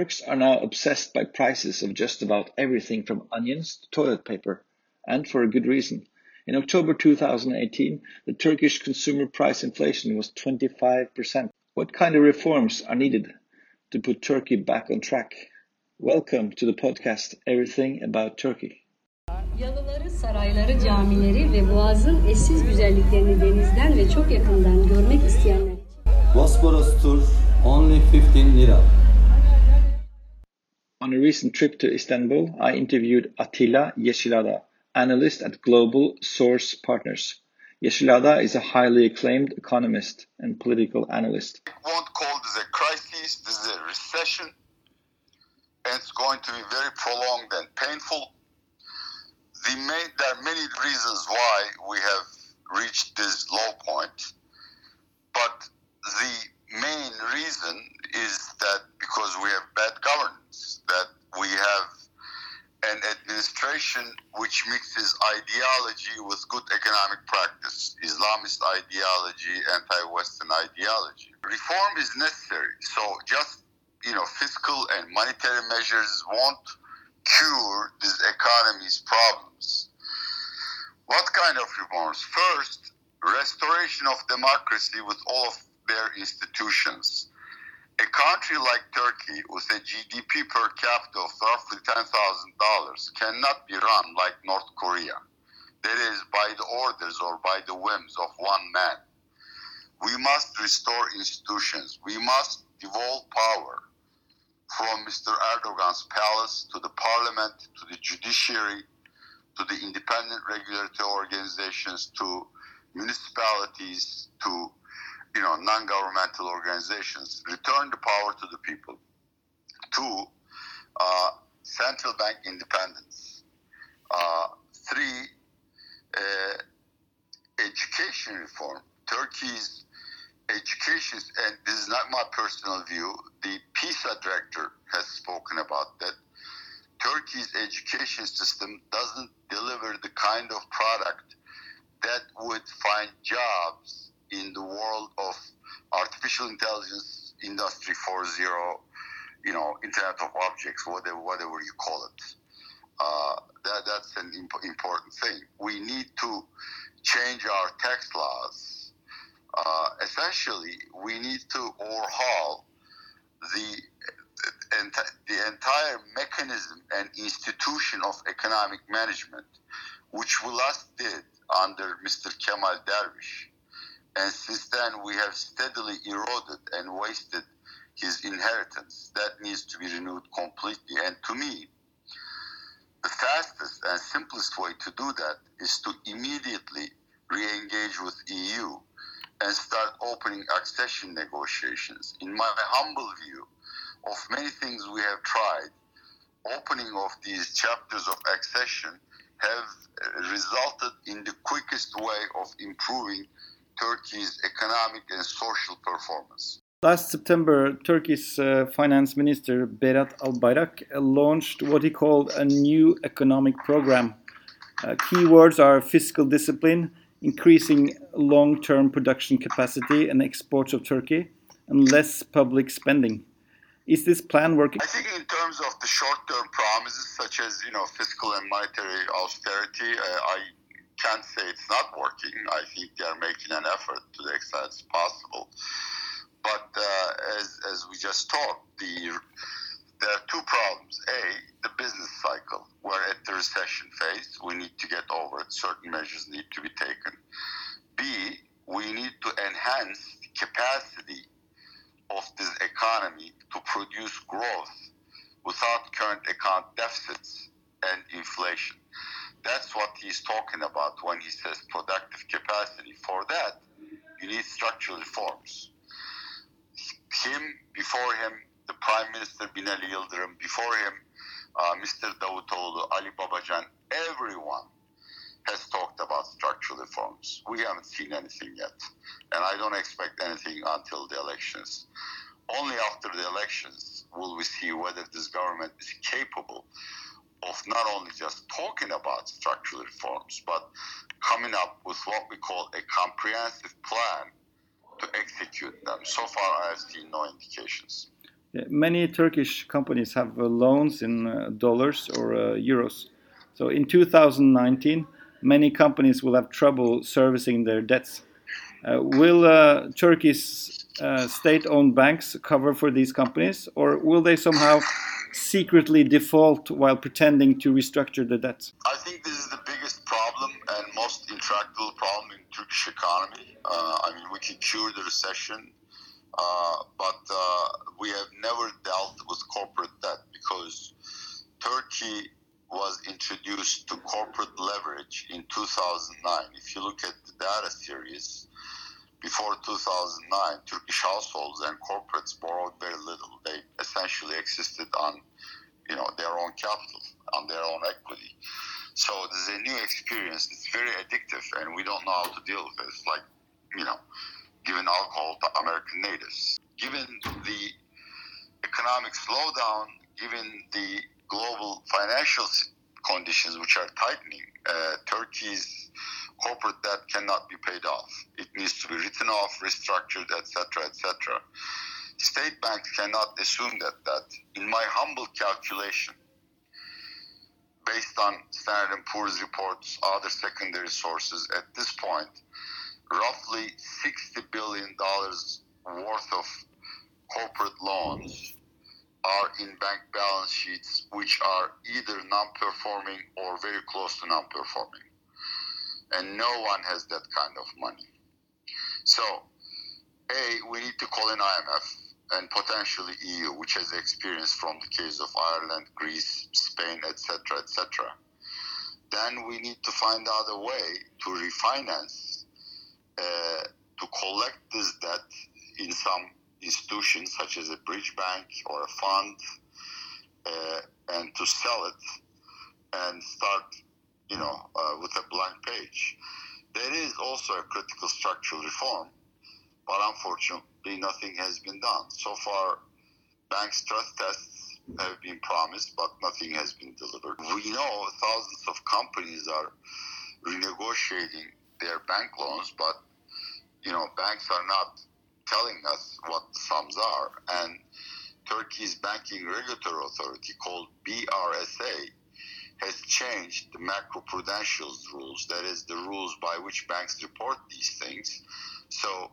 Turks are now obsessed by prices of just about everything from onions to toilet paper, and for a good reason. In October 2018, the Turkish consumer price inflation was 25%. What kind of reforms are needed to put Turkey back on track? Welcome to the podcast Everything About Turkey. Yalıları, sarayları, camileri ve boğazın eşsiz güzelliklerini denizden ve çok yakından görmek isteyenler Bosporus tour only 15 lira. On a recent trip to Istanbul, I interviewed Attila Yeşilada, analyst at Global Source Partners. Yeşilada is a highly acclaimed economist and political analyst. I won't call this a crisis, this is a recession, and it's going to be very prolonged and painful. The main, there are many reasons why we have reached this low point, but the main reason is that because we have bad governance, that we have an administration which mixes ideology with good economic practice, Islamist ideology, anti-Western ideology. Reform is necessary. So just you know, fiscal and monetary measures won't cure this economy's problems. What kind of reforms? First, restoration of democracy with all of their institutions. A country like Turkey with a GDP per capita of roughly $10,000 cannot be run like North Korea. That is, by the orders or by the whims of one man. We must restore institutions. We must devolve power from Mr. Erdogan's palace to the parliament, to the judiciary, to the independent regulatory organizations, to municipalities, to you know non-governmental organizations. Return the power to the people. Two, uh, central bank independence. Uh, three, uh, education reform. Turkey's education, and this is not my personal view, the PISA director has spoken about that. Turkey's education system doesn't deliver the kind of product that would find jobs in the world of artificial intelligence, industry 4.0, you know, Internet of Objects, whatever, whatever you call it. Uh, that, that's an imp- important thing. We need to change our tax laws. Uh, essentially, we need to overhaul the the entire mechanism and institution of economic management, which we last did under Mr. Kemal Dervish. And since then, we have steadily eroded and wasted his inheritance. That needs to be renewed completely. And to me, the fastest and simplest way to do that is to immediately re-engage with EU and start opening accession negotiations. In my humble view, of many things we have tried, opening of these chapters of accession have resulted in the quickest way of improving Turkey's economic and social performance. Last September, Turkey's uh, finance minister Berat Albayrak launched what he called a new economic program. Uh, key words are fiscal discipline, increasing long term production capacity and exports of Turkey, and less public spending. Is this plan working? I think in terms of the short-term promises, such as you know fiscal and monetary austerity, uh, I can't say it's not working. I think they are making an effort to the extent it's possible. But uh, as, as we just talked, the there are two problems. A, the business cycle. We're at the recession phase. We need to get over it. Certain measures need to be taken. B, we need to enhance the capacity of this economy to produce growth without current account deficits and inflation. That's what he's talking about when he says productive capacity. For that, you need structural reforms. Him, before him, the Prime Minister Binali Yildirim, before him, uh, Mr. Davutoğlu, Ali Babacan, everyone has talked about structural reforms. We haven't seen anything yet, and I don't expect anything until the elections. Only after the elections will we see whether this government is capable of not only just talking about structural reforms, but coming up with what we call a comprehensive plan to execute them. So far, I have seen no indications. Many Turkish companies have uh, loans in uh, dollars or uh, euros. So in 2019, many companies will have trouble servicing their debts. Will Turkey's uh, state-owned banks cover for these companies, or will they somehow secretly default while pretending to restructure the debt? I think this is the biggest problem and most intractable problem in Turkish economy. I mean, we can cure the recession uh, but uh, we have never dealt with corporate debt because Turkey was introduced to corporate leverage in 2009. If you look at the data series, before 2009, Turkish households and corporates borrowed very little. They essentially existed on, you know, their own capital, on their own equity. So this is a new experience. It's very addictive, and we don't know how to deal with it. It's like, you know, giving alcohol to American natives. Given the economic slowdown, given the global financial conditions which are tightening, uh, Turkey's corporate debt cannot be paid off. It needs to be written off, restructured, etc., etc. State banks cannot assume that debt. In my humble calculation, based on Standard & Poor's reports, other secondary sources, at this point, roughly $60 billion worth of corporate loans are in bank balance sheets which are either non-performing or very close to non-performing. And no one has that kind of money. So a we need to call in imf and potentially eu which has experience from the case of ireland greece spain etc etc then we need to find a way to refinance uh, to collect this debt in some institutions such as a bridge bank or a fund uh, and to sell it and start you know uh, with a blank page. There is also a critical structural reform but unfortunately nothing has been done. So far bank stress tests have been promised but nothing has been delivered. We know thousands of companies are renegotiating their bank loans but you know, banks are not telling us what sums are. And Turkey's banking regulatory authority, called BRSA, has changed the macroprudential rules, that is, the rules by which banks report these things. So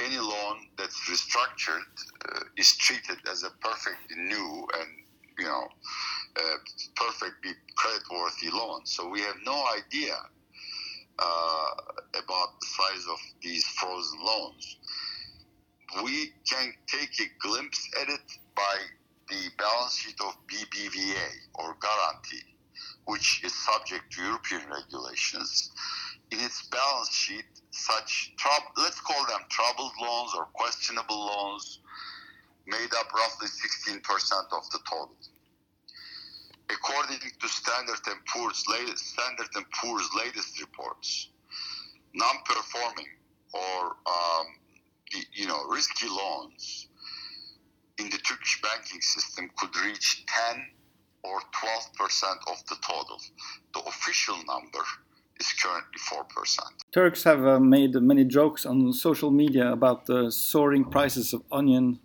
any loan that's restructured uh, is treated as a perfectly new and you know uh, perfectly credit-worthy loan. So we have no idea uh, about the size of these frozen loans. We can take a glimpse at it by the balance sheet of BBVA or Garanti, which is subject to European regulations. In its balance sheet, such let's call them troubled loans or questionable loans made up roughly 16% of the total according to Standard and Poor's latest, Standard and Poor's latest reports, non-performing or um, you know risky loans in the Turkish banking system could reach 10 or 12 percent of the total. The official number is currently 4 percent. Turks have uh, made many jokes on social media about the soaring prices of onion,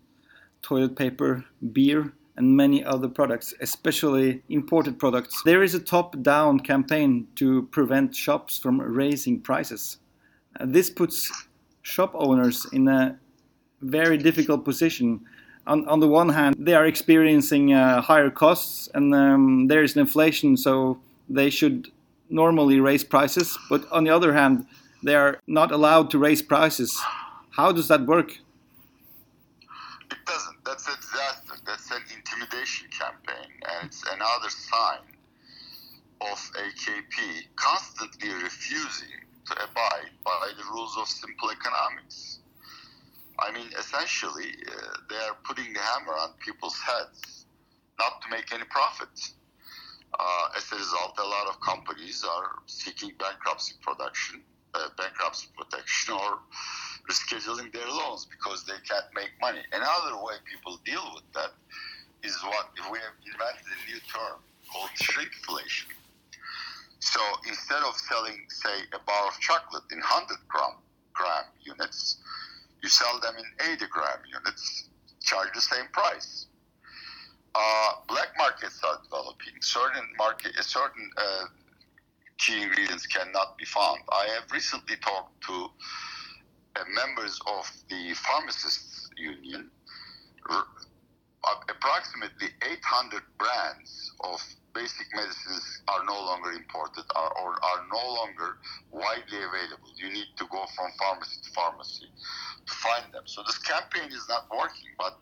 toilet paper, beer and many other products, especially imported products. There is a top down campaign to prevent shops from raising prices. Uh, this puts shop owners in a very difficult position. On, on the one hand, they are experiencing uh, higher costs and um, there is an inflation, so they should normally raise prices. But on the other hand, they are not allowed to raise prices. How does that work? It doesn't. That's a disaster. That's an intimidation campaign, and it's another sign of AKP constantly refusing to abide by the rules of simple economics. I mean, essentially, uh, they are putting the hammer on people's heads not to make any profit. Uh, as a result, a lot of companies are seeking bankruptcy production, uh, bankruptcy protection, or rescheduling their loans because they can't make money. Another way people deal with that is what we have invented a new term called shrinkflation. So instead of selling, say, a bar of chocolate in 100 gram, gram units, you sell them in 80 gram units. charge the same price. Uh, black markets are developing. Certain market, certain uh, key ingredients cannot be found. I have recently talked to uh, members of the pharmacists union. R- approximately 800 brands of basic medicines are no longer imported or are no longer widely available. You need to go from pharmacy to pharmacy to find them. So this campaign is not working, but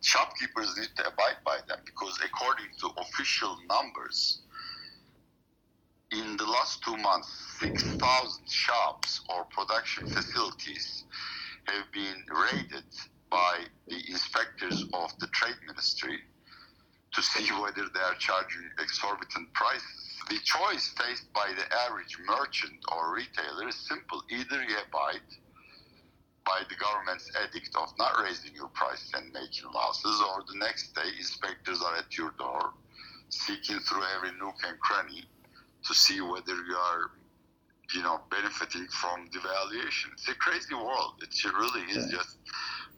shopkeepers need to abide by them because according to official numbers, in the last two months, 6,000 shops or production facilities have been raided by the inspectors of the trade ministry to see whether they are charging exorbitant prices. The choice faced by the average merchant or retailer is simple. Either you abide by the government's edict of not raising your prices and making losses, or the next day inspectors are at your door seeking through every nook and cranny to see whether you are you know benefiting from devaluation. It's a crazy world. It really is just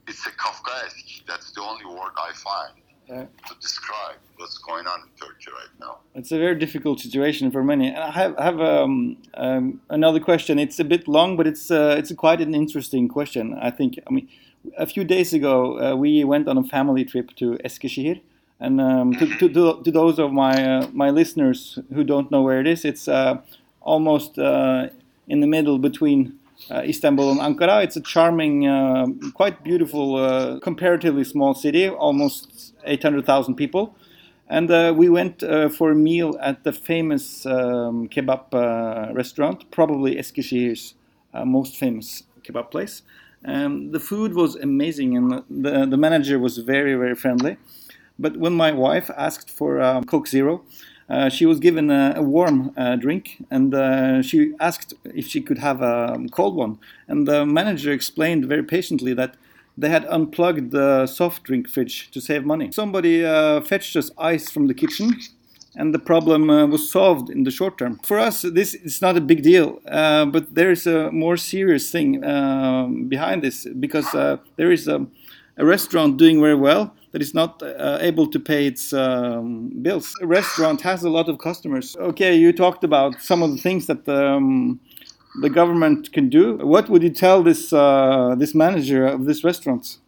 it's a Kafkaesque. That's the only word I find to describe what's going on in Turkey right now. It's a very difficult situation for many. And I have, have um, um, another question. It's a bit long, but it's uh, it's quite an interesting question. I think. I mean, a few days ago, uh, we went on a family trip to Eskişehir. And um, to, to, to, those of my uh, my listeners who don't know where it is, it's uh, almost uh, in the middle between Istanbul and Ankara. It's a charming, uh, quite beautiful, uh, comparatively small city, almost 800,000 people. And uh, we went uh, for a meal at the famous um, kebab uh, restaurant, probably Eskişehir's most famous kebab place. Um, the food was amazing, and the, the manager was very, very friendly. But when my wife asked for um, Coke Zero, uh, she was given a, a warm uh, drink and uh, she asked if she could have a cold one. And the manager explained very patiently that they had unplugged the soft drink fridge to save money. Somebody uh, fetched us ice from the kitchen and the problem uh, was solved in the short term. For us, this is not a big deal, but there is a more serious thing um, behind this because there is a, a restaurant doing very well that is not uh, able to pay its um, bills. A restaurant has a lot of customers. Okay, you talked about some of the things that um, the government can do. What would you tell this uh, this manager of this restaurant?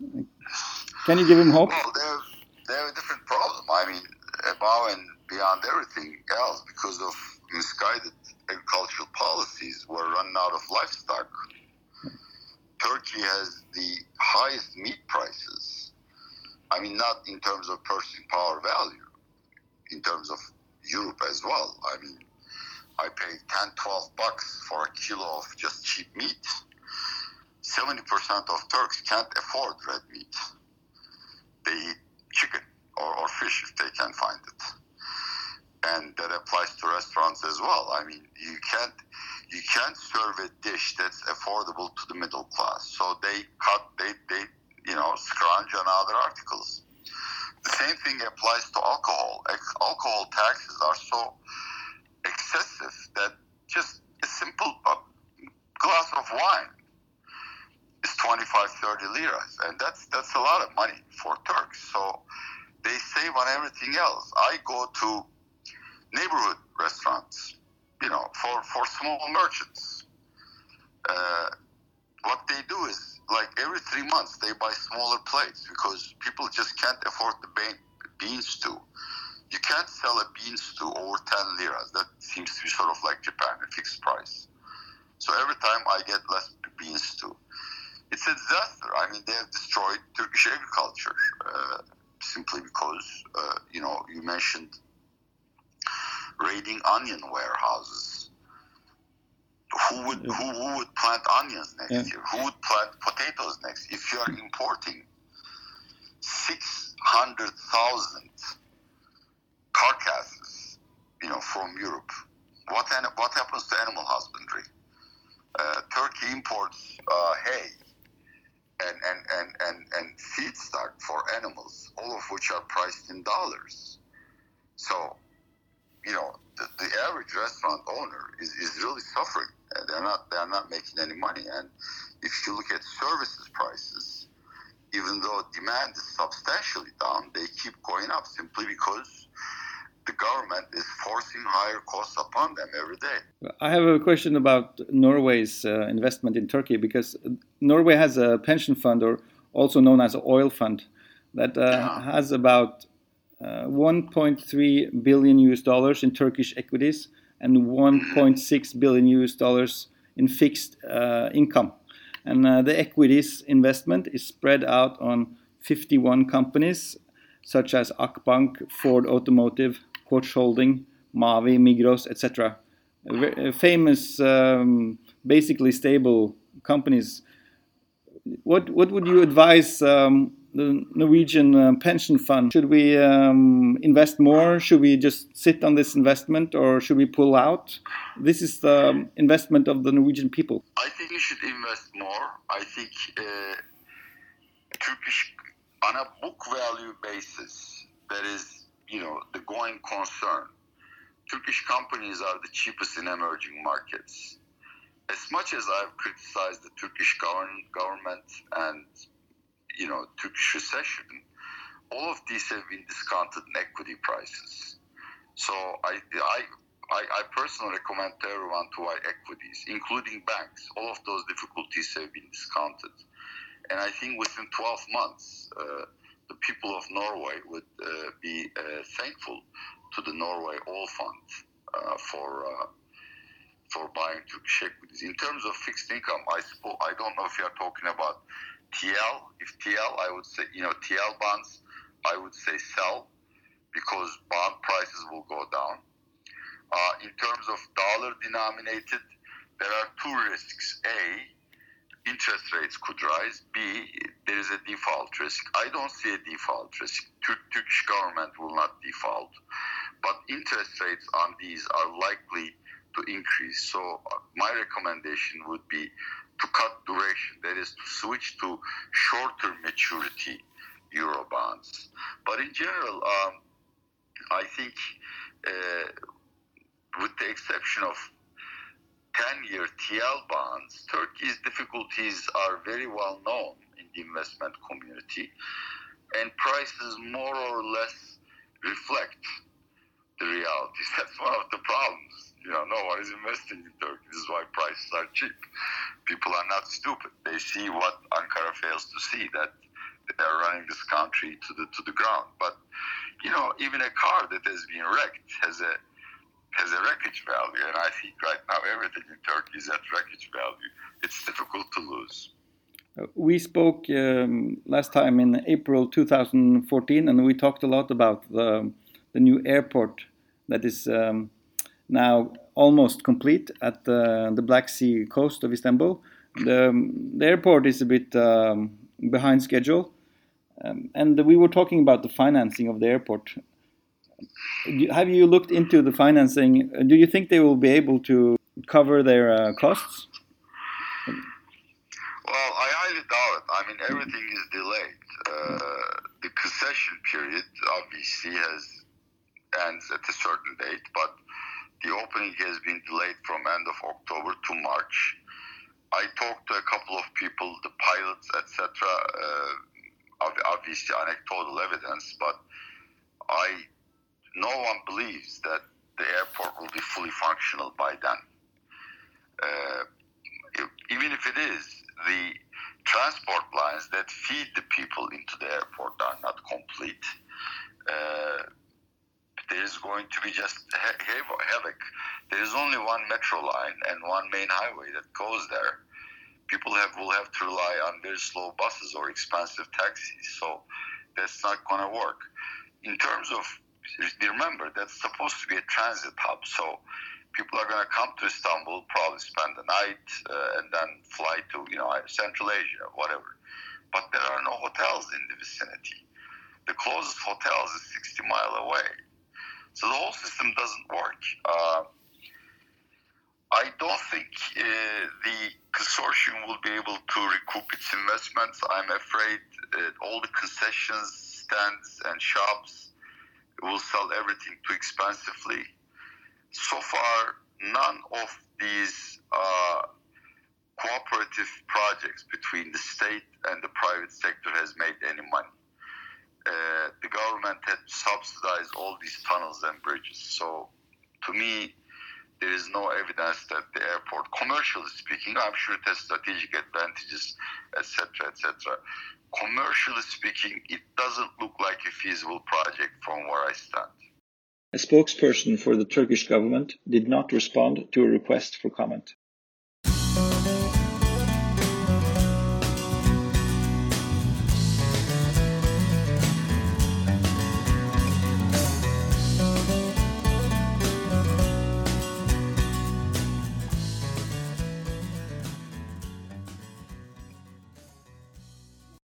Can you give him hope? Well, they have, they have a different problem. I mean, above and beyond everything else, because of misguided agricultural policies, we're running out of livestock. Turkey has the highest meat prices I mean, not in terms of purchasing power value, in terms of Europe as well. I mean, I pay 10, 12 bucks for a kilo of just cheap meat. 70% of Turks can't afford red meat. They eat chicken or, or fish if they can find it. And that applies to restaurants as well. I mean, you can't you can't serve a dish that's affordable to the middle class. So they cut they they you know, scrounge on other articles. The same thing applies to alcohol. Alcohol taxes are so excessive that just a simple uh, glass of wine is 25, 30 liras, and that's that's a lot of money for Turks. So they save on everything else. I go to neighborhood restaurants, you know, for for small merchants. Uh, what they do is like every three months they buy smaller plates because people just can't afford the bean stew. You can't sell a bean stew over 10 liras. That seems to be sort of like Japan, a fixed price. So every time I get less bean stew. It's a disaster. I mean, they have destroyed Turkish agriculture uh, simply because, uh, you know, you mentioned raiding onion warehouses who would who, who would plant onions next yeah. year? Who would plant potatoes next? If you are importing six hundred thousand carcasses, you know, from Europe, what what happens to animal husbandry? Uh, Turkey imports uh, hay and and and and and feedstock for animals, all of which are priced in dollars. So, you know, the, the average restaurant owner is, is really suffering they're not they're not making any money. And if you look at services prices, even though demand is substantially down, they keep going up simply because the government is forcing higher costs upon them every day. I have a question about Norway's uh, investment in Turkey because Norway has a pension fund, or also known as an oil fund, that uh, yeah. has about uh, 1.3 billion US dollars in Turkish equities and 1.6 billion US dollars in fixed uh, income. And uh, the equities investment is spread out on 51 companies such as Akbank, Ford Automotive, Koç Holding, Mavi, Migros, etc. Famous, um, basically stable companies. What what would you advise um, the Norwegian uh, pension fund? Should we um, invest more? Should we just sit on this investment, or should we pull out? This is the investment of the Norwegian people. I think you should invest more. I think uh, Turkish on a book value basis, that is you know, the going concern. Turkish companies are the cheapest in emerging markets. As much as I've criticized the Turkish government and, you know, Turkish recession, all of these have been discounted in equity prices. So I, I, I, I personally recommend to everyone to buy equities, including banks. All of those difficulties have been discounted. And I think within 12 months, uh, the people of Norway would uh, be uh, thankful to the Norway Oil Fund uh, for for buying Turkish equities. In terms of fixed income, I suppose I don't know if you are talking about TL. If TL, I would say you know TL bonds, I would say sell because bond prices will go down. Uh, in terms of dollar denominated, there are two risks. A, interest rates could rise. B, there is a default risk. I don't see a default risk. Turkish government will not default, but interest rates on these are likely to increase. So uh, my recommendation would be to cut duration. That is to switch to shorter maturity euro bonds. But in general, um, I think, uh, with the exception of 10 year TL bonds, Turkey's difficulties are very well known in the investment community, and prices more or less reflect the realities. That's one of the problems. You know, no one is investing in Turkey. This is why prices are cheap. People are not stupid. They see what Ankara fails to see that they are running this country to the to the ground. But you know, even a car that has been wrecked has a has a wreckage value, and I think right now everything in Turkey is at wreckage value. It's difficult to lose. Uh, we spoke um, last time in April 2014, and we talked a lot about the, the new airport that is um, now almost complete at the, the, Black Sea coast of Istanbul. The, the airport is a bit um, behind schedule, um, and we were talking about the financing of the airport have you looked into the financing? Do you think they will be able to cover their uh, costs? Well, I highly doubt. I mean, everything is delayed. Uh, the concession period obviously has ends at a certain date, but the opening has been delayed from end of October to March. I talked to a couple of people, the pilots, etc. Uh, obviously, anecdotal evidence, but I no one believes that the airport will be fully functional by then. Uh, even if it is, the transport lines that feed the people into the airport are not complete. Uh, there is going to be just havoc. There is only one metro line and one main highway that goes there. People have will have to rely on very slow buses or expensive taxis, so that's not going to work. In terms of remember that's supposed to be a transit hub, so people are going to come to Istanbul, probably spend the night, uh, and then fly to you know Central Asia, whatever. But there are no hotels in the vicinity. The closest hotel is 60 mile away, so the whole system doesn't work. Uh, I don't think uh, the consortium will be able to recoup its investments. I'm afraid all the concessions, stands, and shops will sell everything too expensively. So far, none of these uh, cooperative projects between the state and the private sector has made any money. Uh, the government had subsidized all these tunnels and bridges. So, to me, there is no evidence that the airport, commercially speaking, I'm sure it has strategic advantages, etc., etc. Commercially speaking, it doesn't look like a feasible project from where I stand. A spokesperson for the Turkish government did not respond to a request for comment.